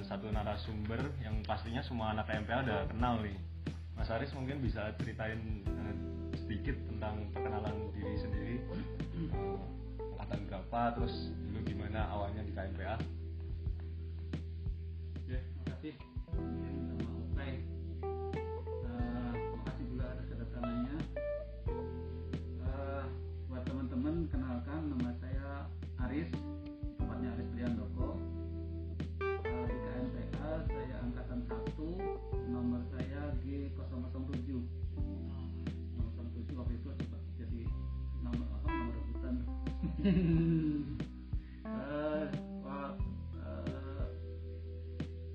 ada satu narasumber yang pastinya semua anak MPA udah kenal nih. Mas Aris mungkin bisa ceritain eh, sedikit tentang perkenalan diri sendiri. Eh, Angkatan berapa, terus dulu gimana awalnya di KMPA Ya, makasih.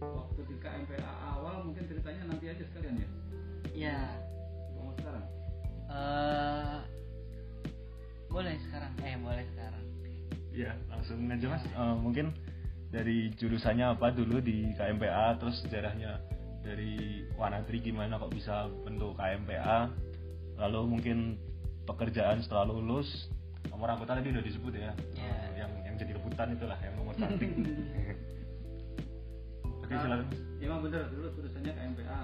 Waktu di KMPA awal mungkin ceritanya nanti aja sekalian ya Ya, mau sekarang eh boleh sekarang. Eh, boleh sekarang. Iya langsung aja mas Eh, mungkin dari jurusannya apa dulu di KMPA terus sejarahnya dari Wanadri gimana kok bisa bentuk KMPA lalu mungkin pekerjaan setelah lulus nomor anggota tadi udah disebut ya. Iya. Eh, yang yang jadi rebutan itulah yang nomor cantik oke silakan. Ya emang bener. Dulu tulisannya KMPA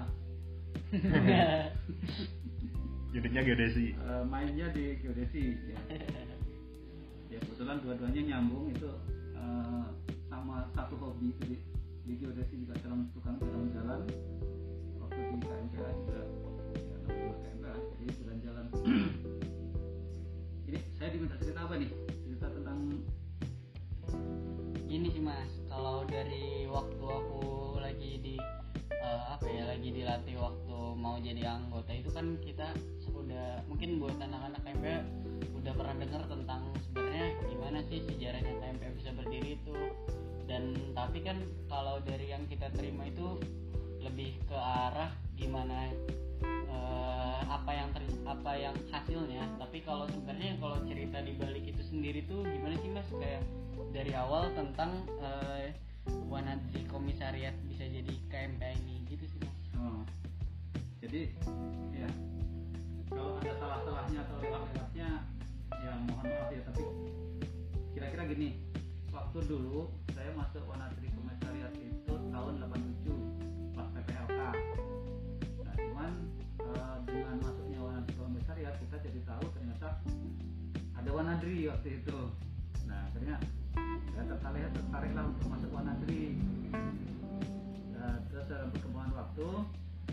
unitnya geodesi. Eh, mainnya di geodesi ya. ya kebetulan dua-duanya nyambung itu eh, sama satu hobi jadi di geodesi juga jalan tukang jalan-jalan. Waktu di KMPA juga. Ya, KMPA jadi jalan-jalan saya diminta cerita apa nih? Cerita tentang Ini sih mas, kalau dari waktu aku lagi di eh, apa ya lagi dilatih waktu mau jadi anggota itu kan kita sudah mungkin buat anak-anak KMP udah pernah dengar tentang sebenarnya gimana sih sejarahnya KMP bisa berdiri itu. Dan tapi kan kalau dari yang kita terima itu lebih ke arah gimana eh, apa yang ter- apa yang hasilnya. Tapi kalau sebenarnya kalau cerita di balik itu sendiri tuh gimana sih mas? Kayak dari awal tentang eh, Wanadri Komisariat bisa jadi KMP ini gitu sih mas. Oh. Jadi ya kalau ada salah-salahnya atau lewat-lewatnya ya mohon maaf ya tapi kira-kira gini waktu dulu saya masuk Wanatri Komisariat itu tahun 87 dengan masuknya Wanatri Komisariat kita jadi tahu ternyata ada Wanadri waktu itu. Nah akhirnya saya tertarik tertariklah untuk masuk Wanadri Nah, terus dalam perkembangan waktu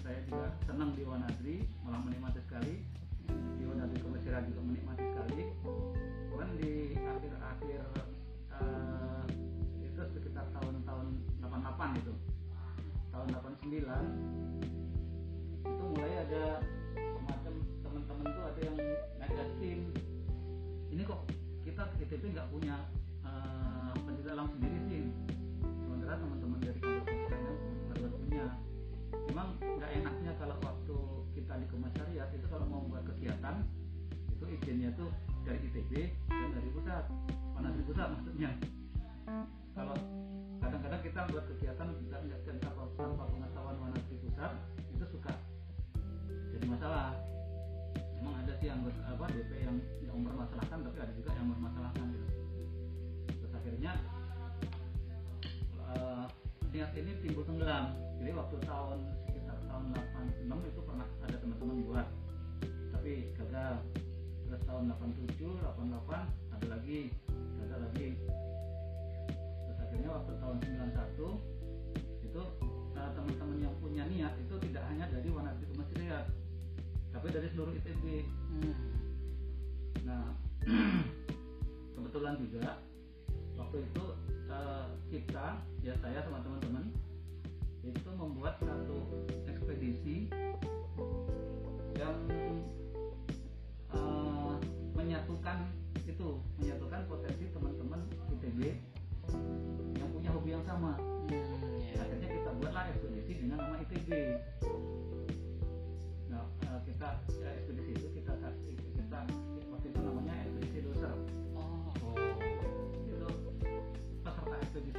saya juga senang di Wanadri malah menikmati sekali. Di Wanadri Komisariat juga menikmati sekali. Kan di akhir-akhir eh, itu sekitar tahun-tahun 88 itu tahun 89 itu mulai ada ITB nggak punya eh, pendidik alam sendiri sih. Sementara teman-teman dari kampus lainnya baru punya. Memang nggak enaknya kalau waktu kita di komisariat itu kalau mau buat kegiatan itu izinnya tuh dari ITB dan dari pusat. Mana dari pusat maksudnya? Kalau kadang-kadang kita buat kegiatan tidak nggak tanpa, tanpa pengetahuan mana dari pusat itu suka jadi masalah. Memang ada sih yang apa DP yang yang mempermasalahkan tapi ada juga yang mempermasalahkan ini timbul tenggelam. Jadi waktu tahun sekitar tahun 86 itu pernah ada teman-teman buat tapi gagal. Terus tahun 87 88 ada lagi gagal lagi. Terus akhirnya waktu tahun 91 itu eh, teman-teman yang punya niat itu tidak hanya dari Wanadri Kementerian tapi dari seluruh ITB Hmm. Nah, kebetulan juga waktu itu eh, kita, ya saya sama teman-teman itu membuat satu ekspedisi yang eh, menyatukan itu, menyatukan potensi teman-teman ITB yang punya hobi yang sama. Hmm, ya. Akhirnya kita buatlah ekspedisi dengan nama ITB. Nah, eh, kita eh, ekspedisi itu kita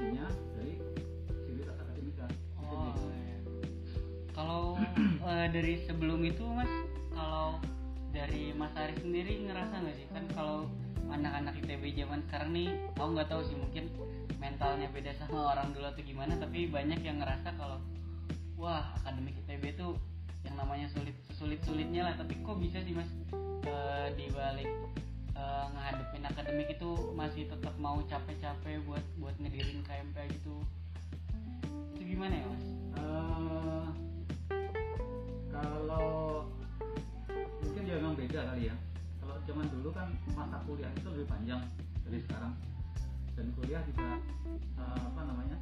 intinya dari sivitas akademika oh, iya. kalau e, dari sebelum itu mas kalau dari Mas Ari sendiri ngerasa nggak sih? Kan kalau anak-anak ITB zaman sekarang nih aku nggak tahu sih mungkin mentalnya beda sama orang dulu atau gimana tapi banyak yang ngerasa kalau wah akademik ITB itu yang namanya sulit sulit sulitnya lah. Tapi kok bisa sih mas e, dibalik balik eh, ngehadepin akademik itu masih tetap mau capek-capek buat buat ngedirin KMP gitu. Itu gimana ya mas? Eh, kalau mungkin ya memang beda kali ya. Kalau zaman dulu kan masa kuliah itu lebih panjang dari sekarang. Dan kuliah juga eh, apa namanya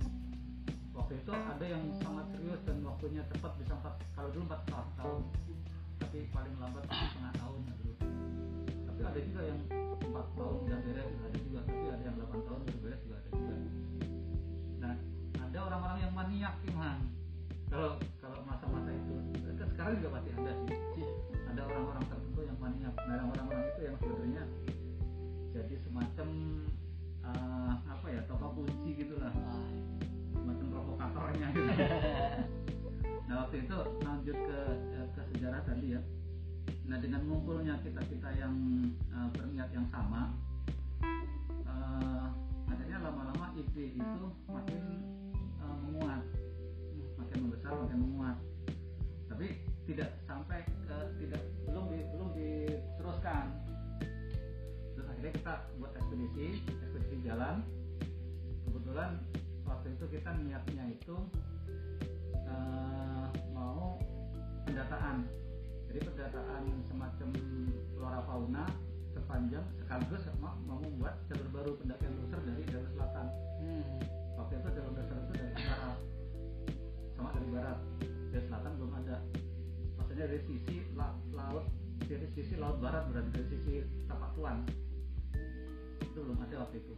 waktu itu ada yang sangat serius dan waktunya cepat bisa empat kalau dulu empat tahun, tapi paling lambat itu setengah tahun dulu tapi ada juga yang empat tahun udah beres ada juga tapi ada yang delapan tahun baru beres juga ada juga. Nah ada orang-orang yang maniak Iman kalau kalau masa-masa itu sekarang juga pasti ada sih. Ada orang-orang tertentu yang maniak. Nah orang-orang itu yang sebenarnya jadi semacam eh, apa ya toko kunci gitulah Ah, semacam provokatornya gitu. Nah waktu itu lanjut ke ke sejarah tadi ya nah dengan ngumpulnya kita kita yang eh, berniat yang sama eh, akhirnya lama-lama ide itu makin eh, menguat. Makin membesar makin menguat. Tapi tidak sampai ke tidak belum di, belum diteruskan. Terus akhirnya kita buat ekspedisi ekspedisi jalan. Kebetulan waktu itu kita niatnya itu eh, mau pendataan jadi pendataan semacam flora fauna sepanjang sekaligus mau, mau membuat jalur baru pendakian loser dari jalur selatan. Hmm. waktu itu jalur dasar itu dari barat sama dari barat. Dari selatan belum ada. Maksudnya dari sisi la- laut dari sisi laut barat berarti dari sisi tapak tuan. Itu belum ada waktu itu.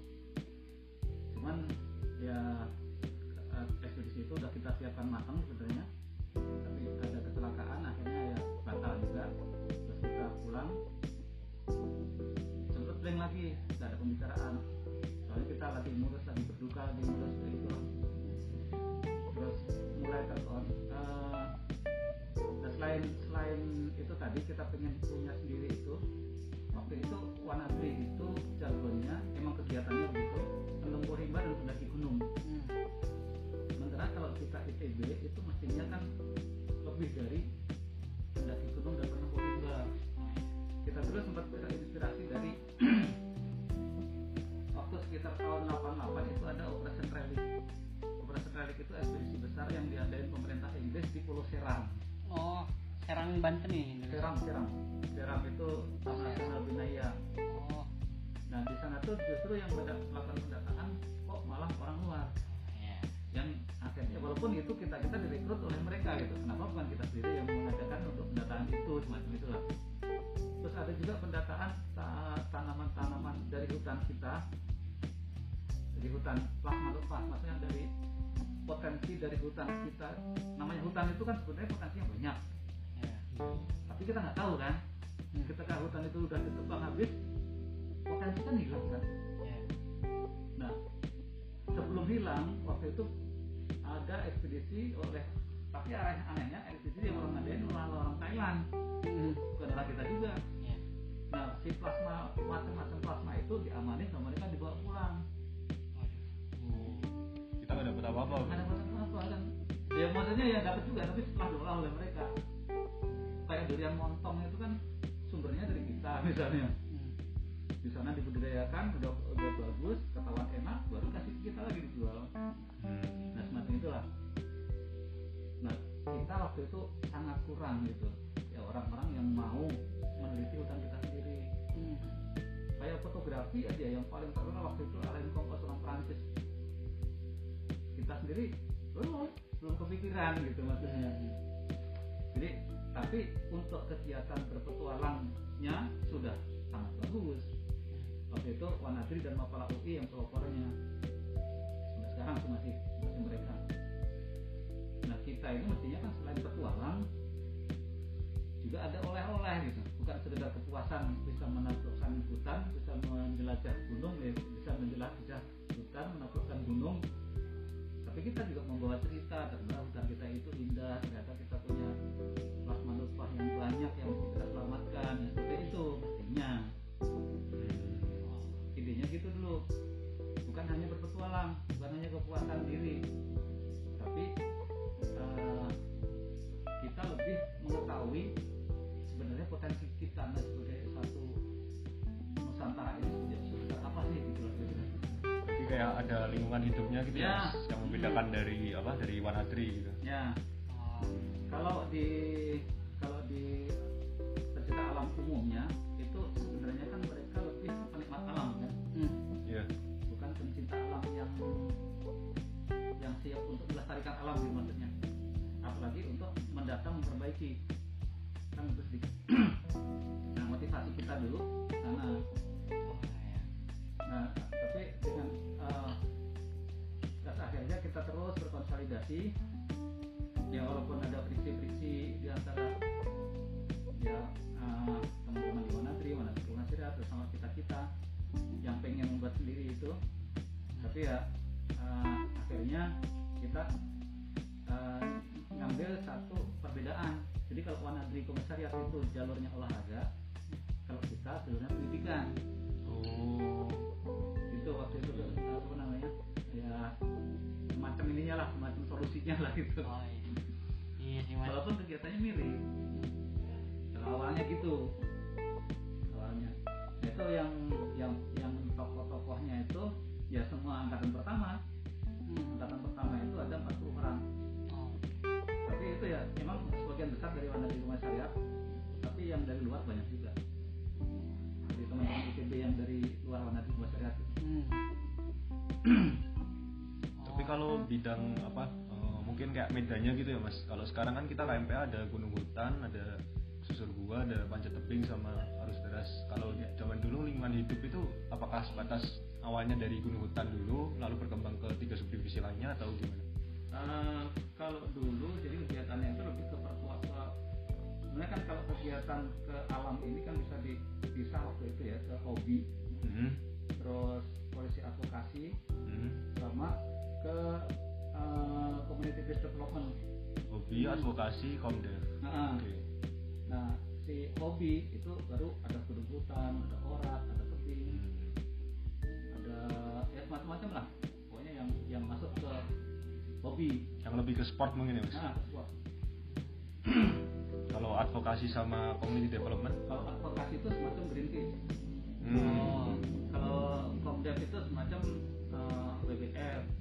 Cuman ya eh, ekspedisi itu udah kita siapkan matang sebenarnya. Tapi ada pulang sempat blank lagi nggak ada pembicaraan. Soalnya kita lagi ngurus lagi berduka lagi ngurus itu terus mulai telepon nah selain selain itu tadi kita pengen punya sendiri itu. Waktu itu Wanadri itu hutan kita namanya hutan itu kan sebenarnya potensinya banyak ya tapi kita nggak tahu kan Hmm. ketika hutan itu udah ditebang habis potensi kan hilang kan ya Nah, sebelum hilang waktu itu ada ekspedisi oleh tapi aneh anehnya ekspedisi yang orang ngadain orang orang Thailand Hmm. bukan orang kita juga. ya Nah, si plasma macam-macam plasma itu diamanin sama mereka dibawa pulang. kita nggak dapat apa-apa Nggak dapat apa kan? Ya maksudnya ya dapat juga tapi setelah diolah oleh mereka. Kayak durian montong itu kan sumbernya dari kita misalnya. Hmm. Di sana dibudidayakan udah udah bagus, ketahuan enak, baru kasih kita lagi dijual. Hmm. nah semacam itulah nah kita waktu itu sangat kurang gitu ya orang-orang yang mau meneliti hutan kita sendiri Hmm. kayak fotografi aja yang paling terkenal waktu itu Alain Kompos orang Prancis kita sendiri belum belum kepikiran gitu maksudnya. Jadi tapi untuk kegiatan berpetualangnya sudah sangat bagus. Waktu itu Wanadri dan Mapala UI yang pelopornya sampai sekarang sih masih masih mereka. Nah kita ini mestinya kan selain petualang juga ada oleh-oleh gitu. Bukan sekedar kepuasan bisa menaklukkan hutan bisa menjelajah gunung ya bisa menjelajah hutan menaklukkan gunung tapi kita juga membawa cerita ternyata hutan kita itu indah ternyata kita punya plasma nutfah yang banyak yang kita selamatkan ya, seperti itu mestinya Hmm. idenya gitu dulu bukan hanya berpetualang bukan hanya kepuasan diri tapi eh, kita lebih mengetahui sebenarnya potensi kita nah, sebagai ada lingkungan hidupnya gitu ya, Ya. Yang membedakan dari apa dari Wanadri gitu. ya Oh, kalau di kalau di pecinta alam umumnya itu sebenarnya kan mereka lebih penikmat alam kan hmm. Iya. bukan pencinta alam yang yang siap untuk melestarikan alam gitu maksudnya apalagi untuk mendatang memperbaiki kan itu sedikit nah motivasi kita dulu karena Oh, ya. nah berkonsolidasi ya walaupun ada friksi-friksi di antara ya eh, teman-teman di Wanadri, Wanadri Wanasira bersama kita kita yang pengen membuat sendiri itu. Tapi ya eh, akhirnya kita eh, ngambil satu perbedaan. Jadi kalau Wanadri Komisariat itu jalurnya olahraga kalau kita jalurnya pendidikan. Oh. itu waktu itu apa namanya ya ininya lah semacam solusinya lah gitu Oh, iya. iya sih mas. Walaupun kegiatannya mirip. Kalau awalnya gitu. Awalnya. Itu yang yang yang tokoh-tokohnya itu ya semua angkatan pertama. Hmm. angkatan pertama itu ada 40 orang. Oh, tapi itu ya memang sebagian besar dari warna di rumah syariat tapi yang dari luar banyak juga. Dari teman-teman ITB yang dari luar warna di rumah syariat hmm. Kalau bidang apa eh, mungkin kayak medannya gitu ya Mas. Kalau sekarang kan kita KMPA ada gunung hutan, ada susur gua, ada panjat tebing sama arus deras. Kalau zaman dulu lingkungan hidup itu apakah sebatas awalnya dari gunung hutan dulu lalu berkembang ke tiga subdivisi lainnya atau gimana? Eh, kalau dulu jadi kegiatannya itu lebih ke perkuat ke- sebenarnya kan kalau kegiatan ke alam ini kan bisa dipisah waktu itu ya ke hobi Hmm. terus polisi advokasi Hmm. sama ke eh, community based development Hobi, advokasi, komdev. nah, Oke. nah si hobi itu baru ada hutan ada orat ada tebing Hmm. ada ya macam-macam lah pokoknya yang yang masuk ke hobi Yang lebih ke sport mungkin ya Mas. nah wah, Kalau advokasi sama community development? kalau advokasi itu semacam Greenpeace Hmm. Oh. kalau komdev itu semacam eh, WWF Hmm.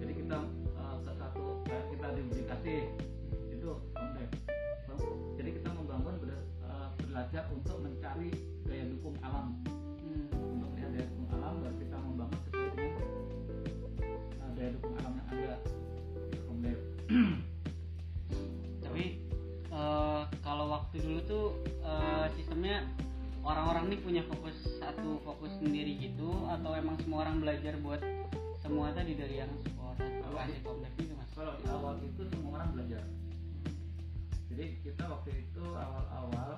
Jadi kita eh, ke satu kayak kita diberi kasih. Itu komdev jadi kita membangun ber- eh, belajar untuk mencari daya dukung alam. Hmm. untuk melihat daya dukung alam dan kita membangun sesuai dengan eh, daya dukung alam yang ada. Itu komdev tapi eh, kalau waktu dulu tuh eh, sistemnya orang-orang nih punya fokus satu fokus sendiri gitu atau emang semua orang belajar buat semua tadi dari yang atau Kalau di- gitu mas. kalau di awal itu semua orang belajar. Jadi kita waktu itu awal-awal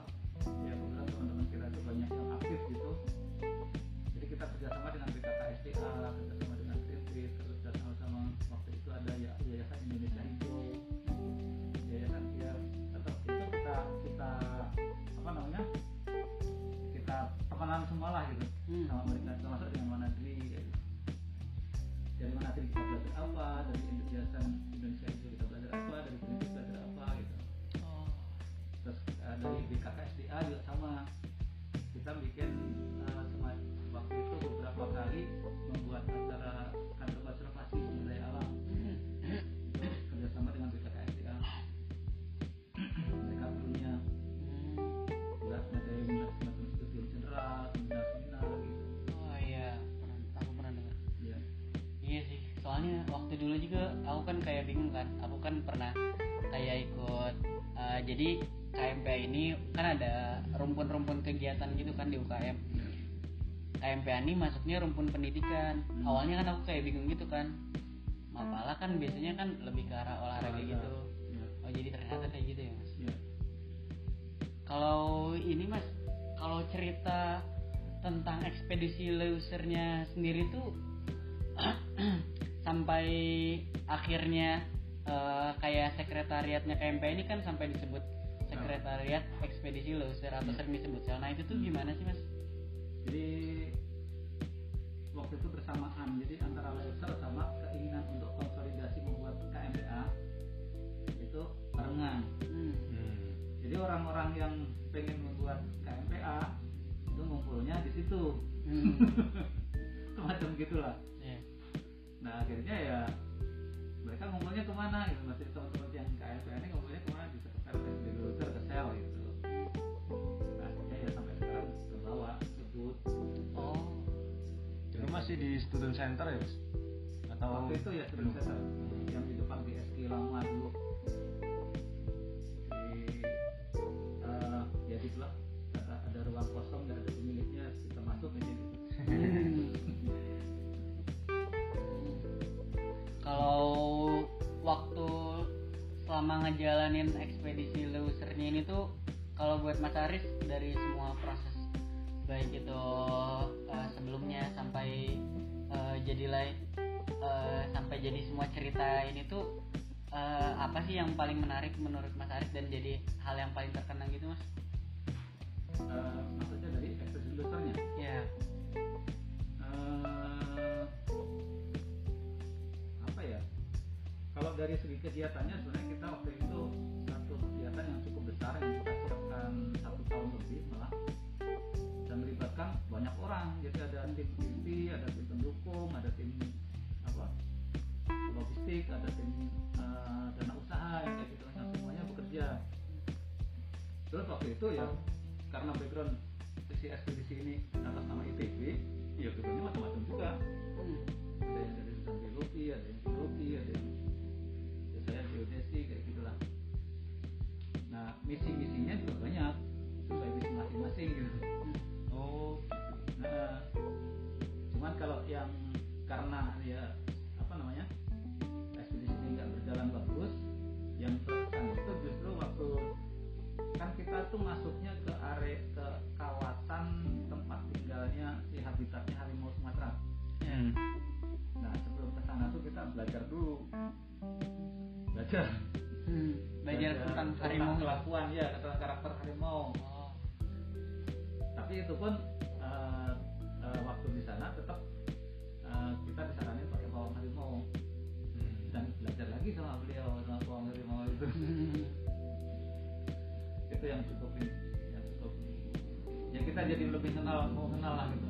ya kebetulan teman-teman kita itu banyak yang aktif gitu. Jadi kita kerjasama dengan BKKSDA kerjasama dengan Greenpeace terus bersama-sama waktu itu ada ya Yayasan Indonesia Hijau Yayasan ya tetap itu kita kita apa namanya kita temenan semua lah gitu. Hmm. sama mereka termasuk tadi kita belajar soalnya waktu dulu juga aku kan kayak bingung kan. Aku kan pernah kayak ikut eh, jadi KMP ini kan ada rumpun-rumpun kegiatan gitu kan di UKM. KMP ini masuknya rumpun pendidikan. Hmm. Awalnya kan aku kayak bingung gitu kan. Mapala kan biasanya kan lebih ke arah olahraga gitu. ya, Oh jadi ternyata kayak gitu ya mas. ya. Kalau ini mas, kalau cerita tentang ekspedisi losernya sendiri tuh sampai akhirnya eh, kayak sekretariatnya KMP ini kan sampai disebut sekretariat ekspedisi loser atau sering disebut sel. Nah itu tuh gimana sih mas? jadi waktu itu bersamaan jadi antara Leuser sama keinginan untuk konsolidasi membuat KMPA itu barengan Hmm. Hmm. jadi orang-orang yang pengen membuat KMPA itu ngumpulnya di situ Hmm. semacam gitulah. Nah akhirnya ya mereka ngumpulnya ke mana gitu masih teman-teman yang KMPA ini ngumpulnya ke mana di sekretariat di Leuser ke sel gitu nah akhirnya ya sampai sekarang ke bawah sebut Oh. Dulu masih di student center ya mas? Atau waktu itu ya belum? sebelum buat Mas Aris dari semua proses baik itu eh, sebelumnya sampai eh, jadi lai- eh, sampai jadi semua cerita ini tuh eh, apa sih yang paling menarik menurut Mas Aris dan jadi hal yang paling terkenang gitu Mas? Eh, maksudnya dari ekspedisi lusernya Ya. Eh, apa ya kalau dari segi kegiatannya sebenarnya orang jadi ada tim inti ada tim pendukung ada tim apa logistik ada tim eh, dana usaha yang kayak gitu. Nah, semuanya bekerja. Terus waktu itu ya karena background si ekspedisi ini atas nama ITB ya backgroundnya macam-macam juga. Ada yang dari jurusan biologi ada yang geologi ada yang ya saya geodesi kayak gitulah. Nah misi-misinya juga banyak. Sesuai misi masing-masing gitu. Oh, nah cuman kalau yang karena ya apa namanya ekspedisi ini nggak berjalan bagus yang terkesan itu justru waktu kan kita tuh masuknya ke area ke kawasan tempat tinggalnya si habitatnya harimau Sumatera Hmm. Nah sebelum ke sana tuh kita belajar dulu, belajar, Hmm. Belajar tentang harimau. kelakuan ya, tentang karakter harimau. Oh. Tapi itu pun itu yang cukup ini, yang cukup ya kita jadi lebih kenal mau kenal lah gitu.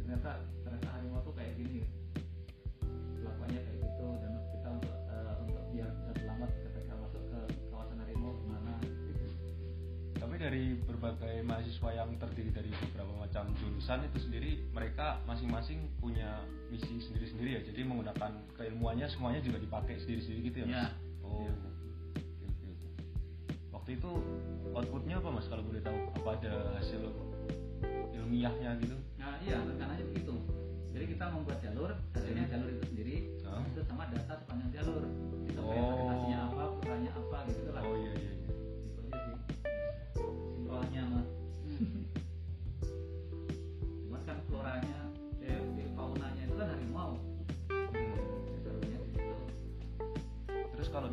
Ternyata ternyata harimau tuh kayak gini. Kelakuannya kayak gitu dan kita untuk eh, untuk biar bisa selamat ketika masuk ke kawasan harimau gimana gitu. Tapi dari berbagai mahasiswa yang terdiri dari beberapa macam jurusan itu sendiri, mereka masing-masing punya misi sendiri-sendiri ya. Jadi menggunakan keilmuannya semuanya juga dipakai sendiri-sendiri gitu ya, Mas? Ya. Oh. Iya. Waktu itu outputnya apa Mas kalau boleh tahu? Apa ada hasil ilmiahnya gitu? Nah iya rencananya begitu. Jadi kita membuat jalur, hasilnya jalur itu sendiri, Ah. itu sama data sepanjang jalur. Kita Oh. apa, floranya apa gitu lah. Oh iya iya.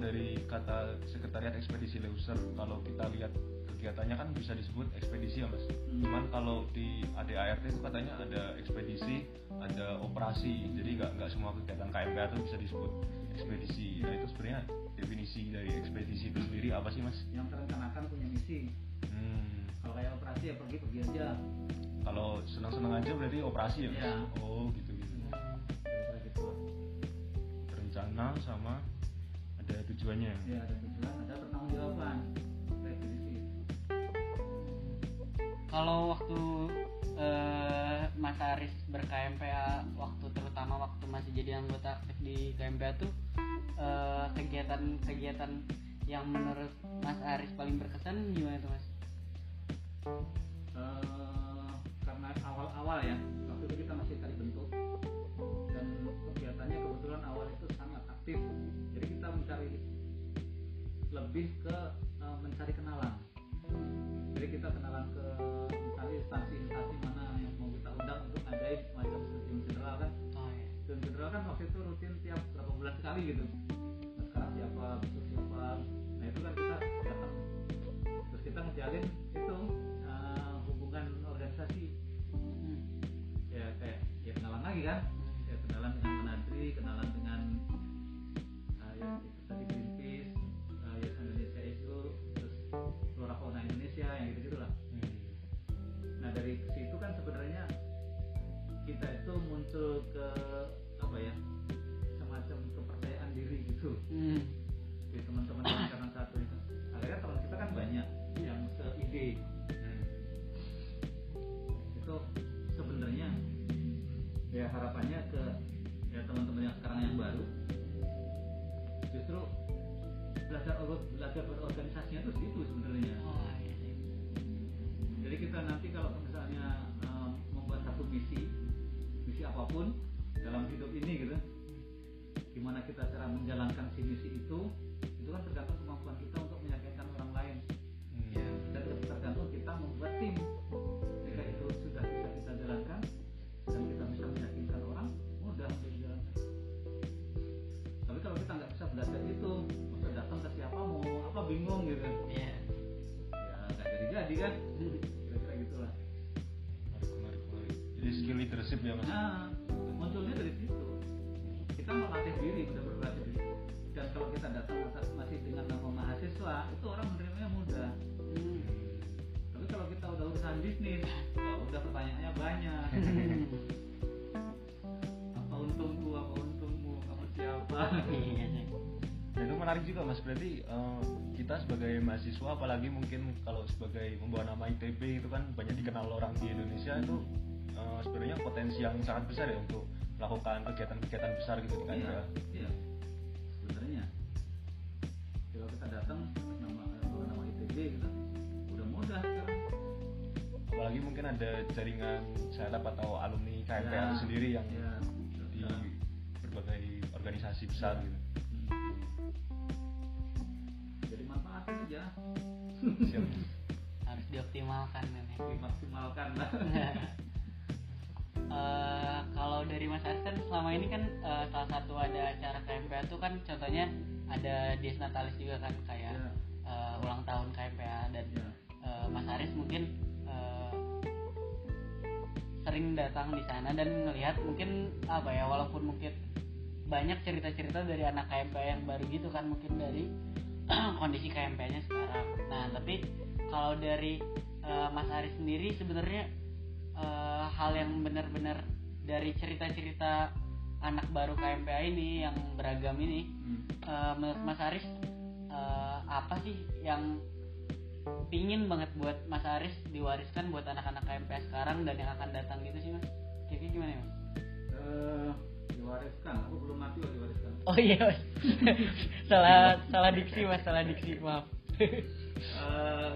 Dari kata sekretariat ekspedisi Leuser, kalau kita lihat kegiatannya kan bisa disebut ekspedisi ya mas. Hmm. Cuman kalau di ADART itu katanya ada ekspedisi, ada operasi. Jadi nggak nggak semua kegiatan KMPA itu bisa disebut ekspedisi. Nah itu sebenarnya definisi dari ekspedisi itu sendiri apa sih mas? Yang terencanakan punya misi. Hmm. Kalau kayak operasi ya pergi pergi aja. Kalau senang-senang aja berarti operasi ya mas? Iya. Oh gitu gitu. Kira-kira gitu lah. Rencana sama ada tujuannya. Ya ada tujuan, ada pertanggungjawaban. Kalau waktu eh, Mas Aris ber-KMPA waktu terutama waktu masih jadi anggota aktif di KMPA tuh eh, kegiatan-kegiatan yang menurut Mas Aris paling berkesan gimana tuh Mas? Eh, karena awal-awal ya waktu itu kita masih cari bentuk dan kegiatannya kebetulan awal itu sangat aktif kita mencari lebih ke eh, mencari kenalan. Jadi kita kenalan ke misalnya instansi-instansi mana yang mau kita undang untuk ngadain semacam stadium general kan. Oh iya. stadium general kan waktu itu rutin tiap berapa bulan sekali gitu. Nah, sekarang siapa besok siapa. Nah itu kan kita datang. Terus kita ngejalin itu uh, hubungan organisasi. Hmm. ya kayak ya kenalan lagi kan. Ya kenalan dengan Menadri kenalan dengan dari situ kan sebenarnya kita itu muncul ke apa ya semacam kepercayaan diri gitu Hmm. di teman-teman yang karena satu itu akhirnya teman kita kan banyak yang seide Hmm. itu sebenarnya ya harapannya ke ya teman-teman yang sekarang yang baru justru belajar belajar berorganisasinya itu situ sebenarnya Oh, iya sih. jadi kita nanti misalnya eh, membuat satu misi misi apa pun dalam hidup ini gitu gimana kita cara menjalankan si misi itu itu kan tergantung kemampuan kita untuk meyakinkan orang lain Hmm. Iya. dan tergantung kita membuat tim jika itu sudah bisa kita jalankan dan kita bisa meyakinkan orang mudah untuk dijalankan tapi kalau kita nggak bisa belajar itu masa datang ke siapa mau apa bingung gitu Iya. ya nggak jadi jadi kan skill leadership ya mas. nah munculnya dari situ kita melatih diri benar-benar melatih diri dan kalau kita datang masih dengan nama mahasiswa itu orang menerimanya mudah Hmm. tapi kalau kita udah urusan bisnis wah, udah pertanyaannya banyak apa untungku apa untungmu kamu siapa Iya. Nah itu menarik juga mas. Berarti eh, kita sebagai mahasiswa, apalagi mungkin kalau sebagai membawa nama ITB itu kan banyak dikenal orang di Indonesia itu eh, sebenarnya potensi yang sangat besar ya untuk melakukan kegiatan-kegiatan besar gitu di iya KMPA. iya sebenarnya kalau kita datang nama nama ITB gitu udah mudah sekarang Apalagi mungkin ada jaringan saya atau alumni KMPA Ya, itu sendiri yang ya, di ya. berbagai organisasi besar Ya. gitu. Hmm. jadi manfaatin aja Siap. Harus dioptimalkan ini. dimaksimalkan lah Eh, kalau dari Mas Aris kan selama ini kan eh, salah satu ada acara KMPA tuh kan contohnya ada Dies Natalis juga kan kayak ya, eh, ulang tahun KMPA dan ya. eh, Mas Aris mungkin eh, sering datang di sana dan melihat mungkin apa ya walaupun mungkin banyak cerita-cerita dari anak KMPA yang baru gitu kan mungkin dari kondisi KMPA-nya sekarang. Nah tapi kalau dari eh, Mas Aris sendiri sebenarnya eh, hal yang benar-benar dari cerita-cerita anak baru KMPA ini yang beragam ini Hmm. eh, menurut Mas Aris eh, apa sih yang pingin banget buat Mas Aris diwariskan buat anak-anak KMPA sekarang dan yang akan datang gitu sih Mas? Kayaknya gimana ya Mas? Eh, diwariskan aku belum mati kok diwariskan Oh iya Mas. salah salah diksi Mas, salah diksi maaf. Ya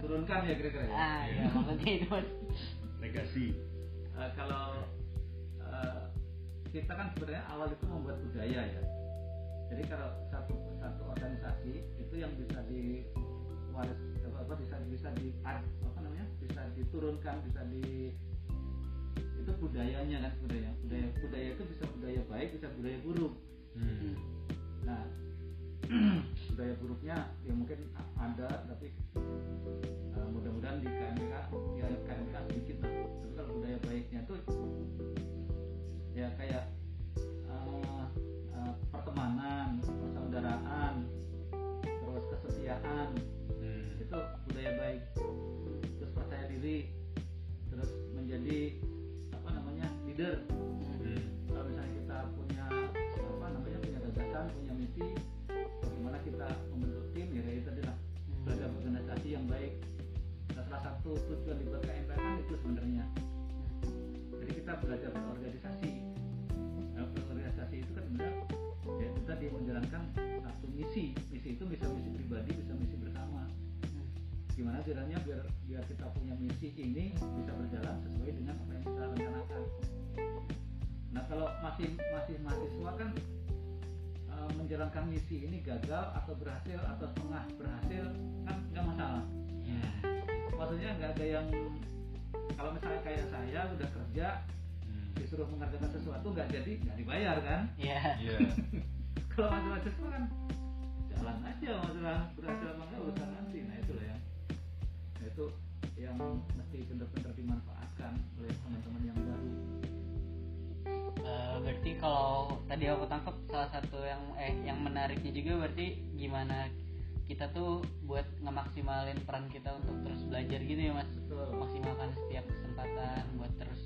diturunkan ya kira-kira ya ah iya maksudnya itu. Legasi. Eh, kalau eh, kita kan sebenarnya awal itu membuat budaya ya jadi kalau satu satu organisasi itu yang bisa diwaris apa, apa bisa bisa di apa namanya bisa diturunkan bisa di itu budayanya kan budaya budaya budaya itu bisa budaya baik bisa budaya buruk Hmm. Nah, budaya buruknya ya mungkin ada tapi uh, mudah-mudahan di KMK ya KMK sedikit lah. Tapi kalau budaya baiknya tuh ya kayak uh, uh, pertemanan, persaudaraan, terus kesetiaan Hmm. itu budaya baik. Terus percaya diri, terus menjadi apa namanya leader satu tujuan dibuat KMP kan itu sebenarnya. Jadi kita belajar berorganisasi nah, berorganisasi itu kan sebenarnya ya itu tadi menjalankan satu misi. Misi itu bisa misi pribadi bisa misi bersama. Gimana caranya biar biar kita punya misi ini bisa berjalan sesuai dengan apa yang kita rencanakan. Nah kalau masih masih mahasiswa kan eh, menjalankan misi ini gagal atau berhasil atau setengah berhasil kan nggak masalah. Maksudnya nggak ada yang kalau misalnya kayak saya udah kerja Hmm. disuruh mengerjakan sesuatu nggak jadi nggak dibayar kan Iya. Iya. kalau masalah siswa kan jalan aja masalah berhasil apa enggak urusan nanti nah itu loh yang nah, itu yang mesti benar-benar dimanfaatkan oleh teman-teman yang baru Eh, berarti kalau tadi aku tangkap salah satu yang eh yang menariknya juga berarti gimana kita tuh buat ngemaksimalin peran kita untuk terus belajar gitu ya mas. Betul. Maksimalkan setiap kesempatan buat terus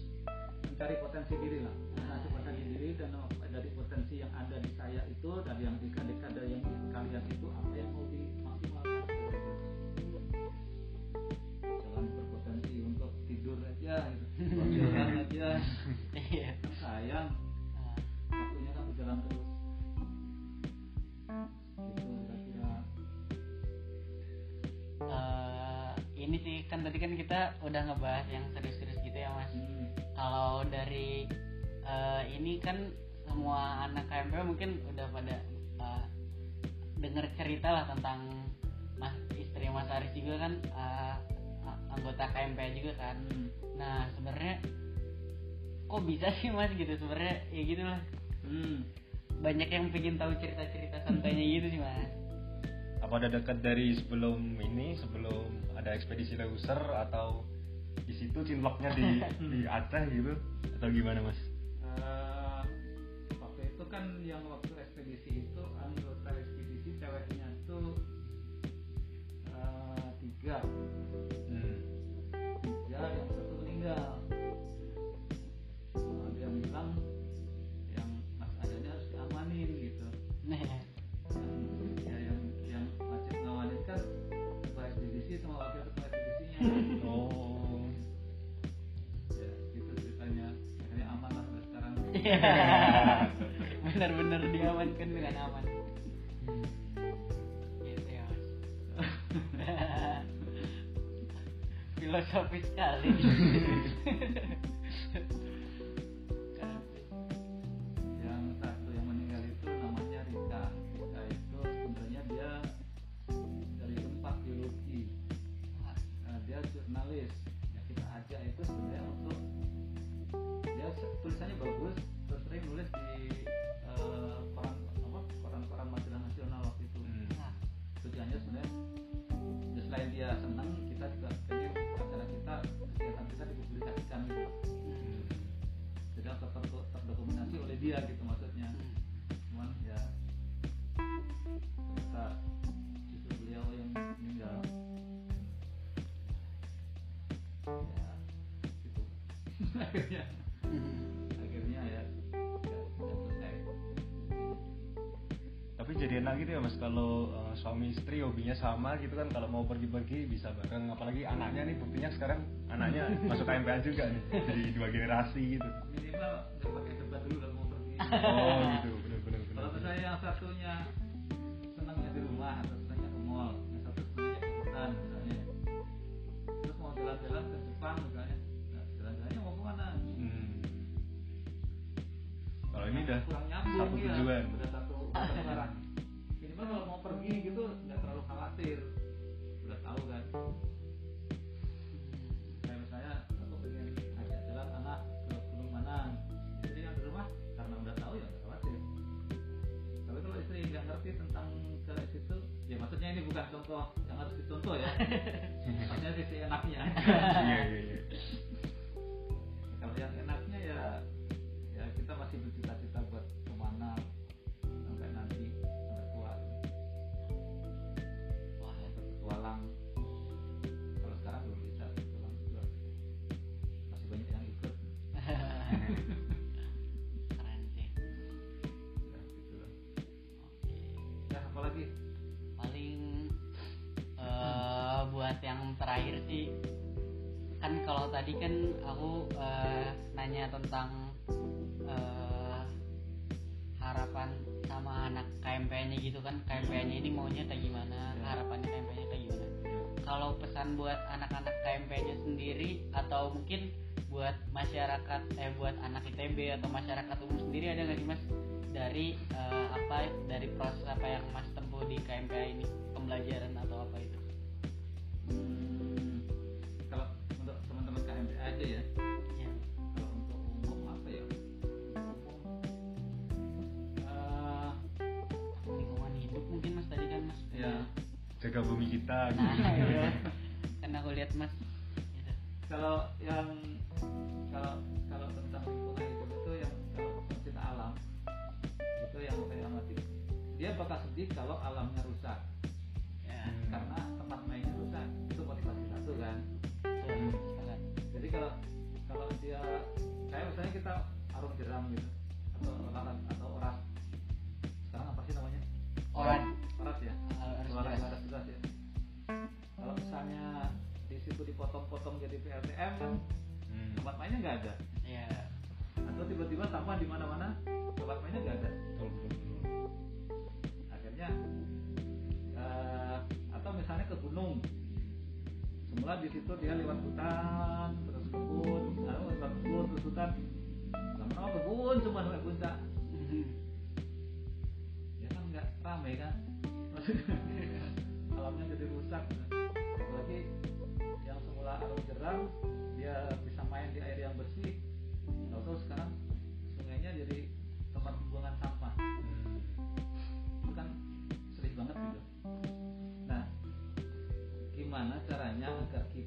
mencari potensi diri lah. Mencari potensi diri dan dari potensi yang ada di saya itu dan yang di ada yang di kalian itu apa yang mau dimaksimalkan. Jangan berpotensi untuk tidur aja gitu. Jalan aja. Iya. Sayang. Nah, waktunya kan berjalan terus ini sih kan tadi kan kita udah ngebahas yang serius-serius gitu ya mas. Hmm, kalau dari eh, ini kan semua anak KMP mungkin udah pada eh, denger cerita lah tentang mas istri Mas Aris juga kan a- anggota KMP juga kan. Hmm, nah sebenarnya kok bisa sih mas gitu? Sebenarnya ya gitu lah hmm. banyak yang pengen tahu cerita-cerita santainya gitu sih mas Apa ada dekat dari sebelum ini, sebelum ada ekspedisi Leuser atau di situ cinloknya di di Aceh gitu atau gimana mas? Eh, waktu itu kan yang waktu benar-benar diamankan dengan aman. Gitu ya filosofis sekali suami istri hobinya sama gitu kan. Kalau mau pergi-pergi bisa bareng. Apalagi anaknya nih buktinya sekarang anaknya masuk KMPA juga nih. Jadi dua generasi gitu. minimal pakai debat dulu kalau mau pergi. Oh gitu. Bener-bener. kalau misalnya yang satunya senangnya di rumah atau senangnya ke mall. Yang satu senangnya ke hutan misalnya. Terus mau jalan-jalan ke Jepang misalnya. Nah, jalan-jalannya mau ke mana? Hmm. Kalau ini udah satu ya tujuan. udah satu satu arah pergi gitu nggak terlalu khawatir. Udah tahu kan? Kayak misalnya aku pengen ajak jalan anak ke gunung mana. Istri yang di rumah karena udah tahu ya nggak khawatir. Tapi kalau istri nggak ngerti tentang ke situ ya maksudnya ini bukan contoh yang harus dicontoh ya. Maksudnya sisi enaknya. Iya iya iya. Tadi kan aku eh, nanya tentang eh, harapan sama anak KMP-nya gitu kan. KMP-nya ini maunya kayak gimana? Ya. harapannya KMP-nya kayak gimana? Kalau pesan buat anak-anak KMP-nya sendiri atau mungkin buat masyarakat eh buat anak ITB atau masyarakat umum sendiri ada nggak sih mas? Dari eh, apa dari proses apa yang mas tempuh di KMPA ini? Pembelajaran atau apa itu? Hmm, ada ya? Iya. Untuk apa ya? Eh, mungkin mas tadi kan mas? Ya jaga bumi kita. Nah, gitu. ya. karena aku lihat mas. Iya. Kalau yang kalau kalau tentang lingkungan hidup itu yang kalau cinta alam itu yang saya amati. Dia bakal sedih kalau alamnya rusak. Ya. Karena tempat mainnya rusak. Itu motivasi satu kan kalau kalau dia kayak misalnya kita arum jeram gitu atau lalat atau oras sekarang apa sih namanya Oran. oras ya Harus Suara jelas. oras jelas ya kalau misalnya di situ dipotong-potong jadi PLTM kan Hmm. tempat mainnya nggak ada ya atau tiba-tiba sampah di mana-mana tempat mainnya nggak ada Betul, betul, betul. akhirnya eh, atau misalnya ke gunung semula di situ dia lewat hutan kebun lalu lewat kebun terus hutan lama-lama kebun cuma sampai puncak. Ya kan nggak rame kan? Alamnya jadi rusak. Apalagi yang semula arum jeram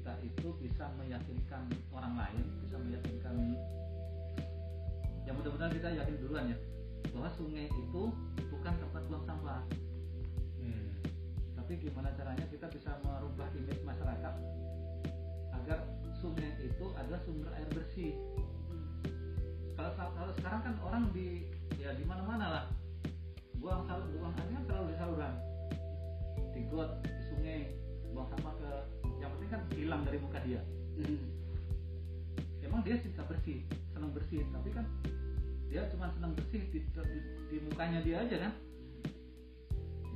kita itu bisa meyakinkan orang lain bisa meyakinkan ya mudah-mudahan kita yakin duluan ya bahwa sungai itu bukan tempat buang sampah. Hmm. tapi gimana caranya kita bisa merubah image masyarakat agar sungai itu adalah sumber air bersih. Kalau kalau sekarang kan orang di ya di mana-mana lah. Buang buang airnya selalu di saluran. Di got di sungai buang sampah ke yang penting kan hilang dari muka dia. Emang dia cinta bersih senang bersih tapi kan dia cuma senang bersih di, di, di mukanya dia aja kan?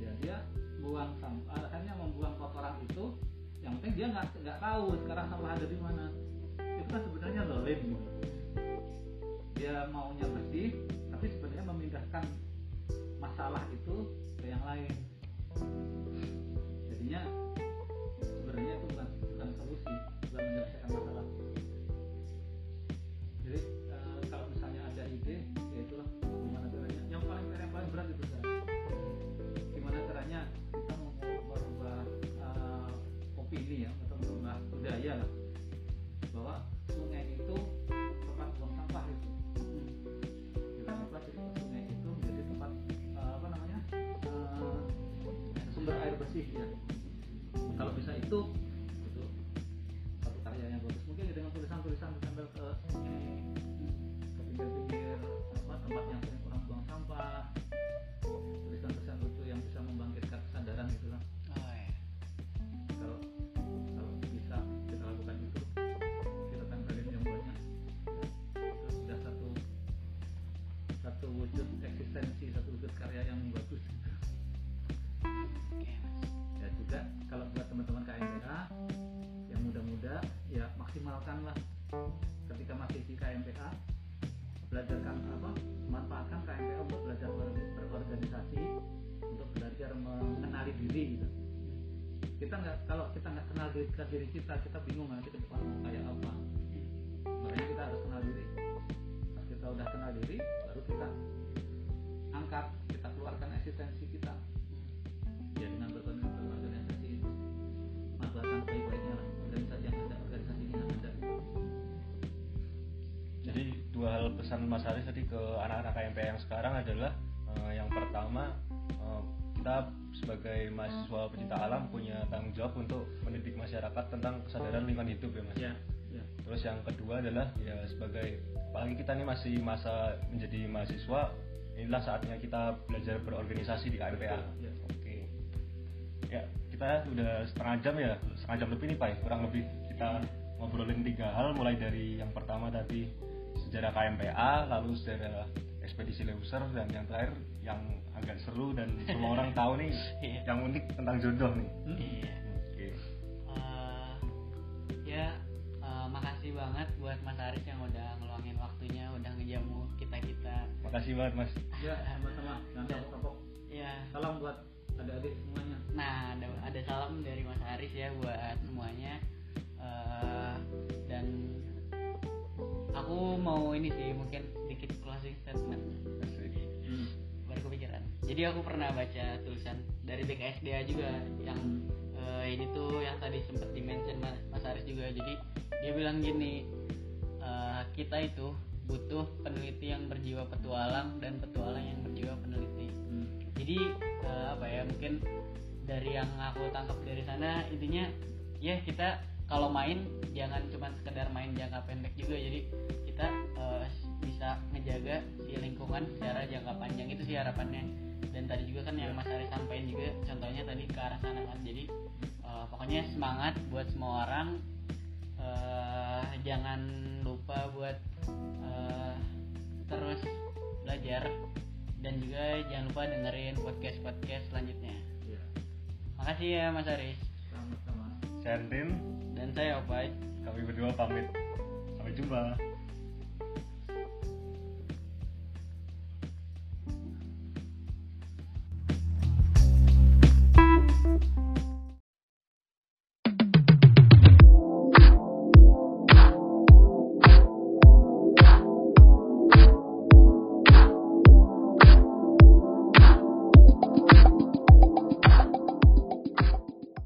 Ya dia buang sampah alasannya membuang kotoran itu yang penting dia nggak nggak tahu sekarang sampah ada di mana. Itu kan sebenarnya dolim gitu dia maunya bersih tapi sebenarnya memindahkan masalah itu ke yang lain. Jadinya bukan menyelesaikan masalah. Jadi eh, kalau misalnya ada ide ya itulah gimana caranya? Yang paling yang paling berat itu sekarang gimana caranya kita merubah eh, opini ya atau merubah budaya lah. Bahwa sungai itu tempat buang sampah itu. Kita ubah jadi sungai itu menjadi tempat eh, apa namanya eh, sumber air bersih ya. Kalau bisa itu kita nggak kalau kita nggak kenal diri, ke diri kita kita bingung nanti ke depan mau kayak apa. Makanya kita harus kenal diri. Pas kita udah kenal diri baru kita angkat kita keluarkan eksistensi kita. Ya dengan berorganisasi berorganisasi itu manfaatkan baik-baiknya lah organisasi yang ada organisasi yang ada. Jadi dua hal pesan Mas Haris tadi ke anak-anak KMP yang sekarang adalah eh, yang pertama kita sebagai mahasiswa pecinta alam punya tanggung jawab untuk mendidik masyarakat tentang kesadaran lingkungan hidup ya Mas. ya ya Terus yang kedua adalah ya sebagai apalagi kita ini masih masa menjadi mahasiswa inilah saatnya kita belajar berorganisasi di KMPA. Ya. Oke. Ya kita udah setengah jam ya setengah jam lebih nih Pak ya, kurang lebih kita ngobrolin tiga hal mulai dari yang pertama tadi sejarah KMPA lalu sejarah ekspedisi Leuser dan yang terakhir yang agak seru dan semua orang tahu nih Iya. yang unik tentang jodoh nih. iya Oke. Eh, ya eh, makasih banget buat Mas Aris yang udah ngeluangin waktunya udah ngejamu kita kita Makasih banget Mas. ya sama-sama ya salam buat adik-adik semuanya nah ada ada salam dari Mas Aris ya buat semuanya Eh, dan aku mau ini sih mungkin sedikit closing statement hmm. baru kepikiran jadi aku pernah baca tulisan dari BKSDA juga yang eh, ini tuh yang tadi sempat dimention Mas, Mas Aris juga jadi dia bilang gini eh, kita itu butuh peneliti yang berjiwa petualang dan petualang yang berjiwa peneliti Hmm. jadi eh, apa ya mungkin dari yang aku tangkap dari sana intinya ya kita kalau main jangan cuma sekedar main jangka pendek juga. Jadi kita eh, bisa ngejaga si lingkungan secara jangka panjang. Itu sih harapannya. Dan tadi juga kan yang Mas Ari sampaikan juga contohnya tadi ke arah sana kan. Jadi eh, pokoknya semangat buat semua orang. Eh, jangan lupa buat eh, terus belajar. Dan juga jangan lupa dengerin podcast podcast selanjutnya. Iya. makasih ya Mas Aris Sama-sama. Sandin dan saya Opai kami berdua pamit. Sampai jumpa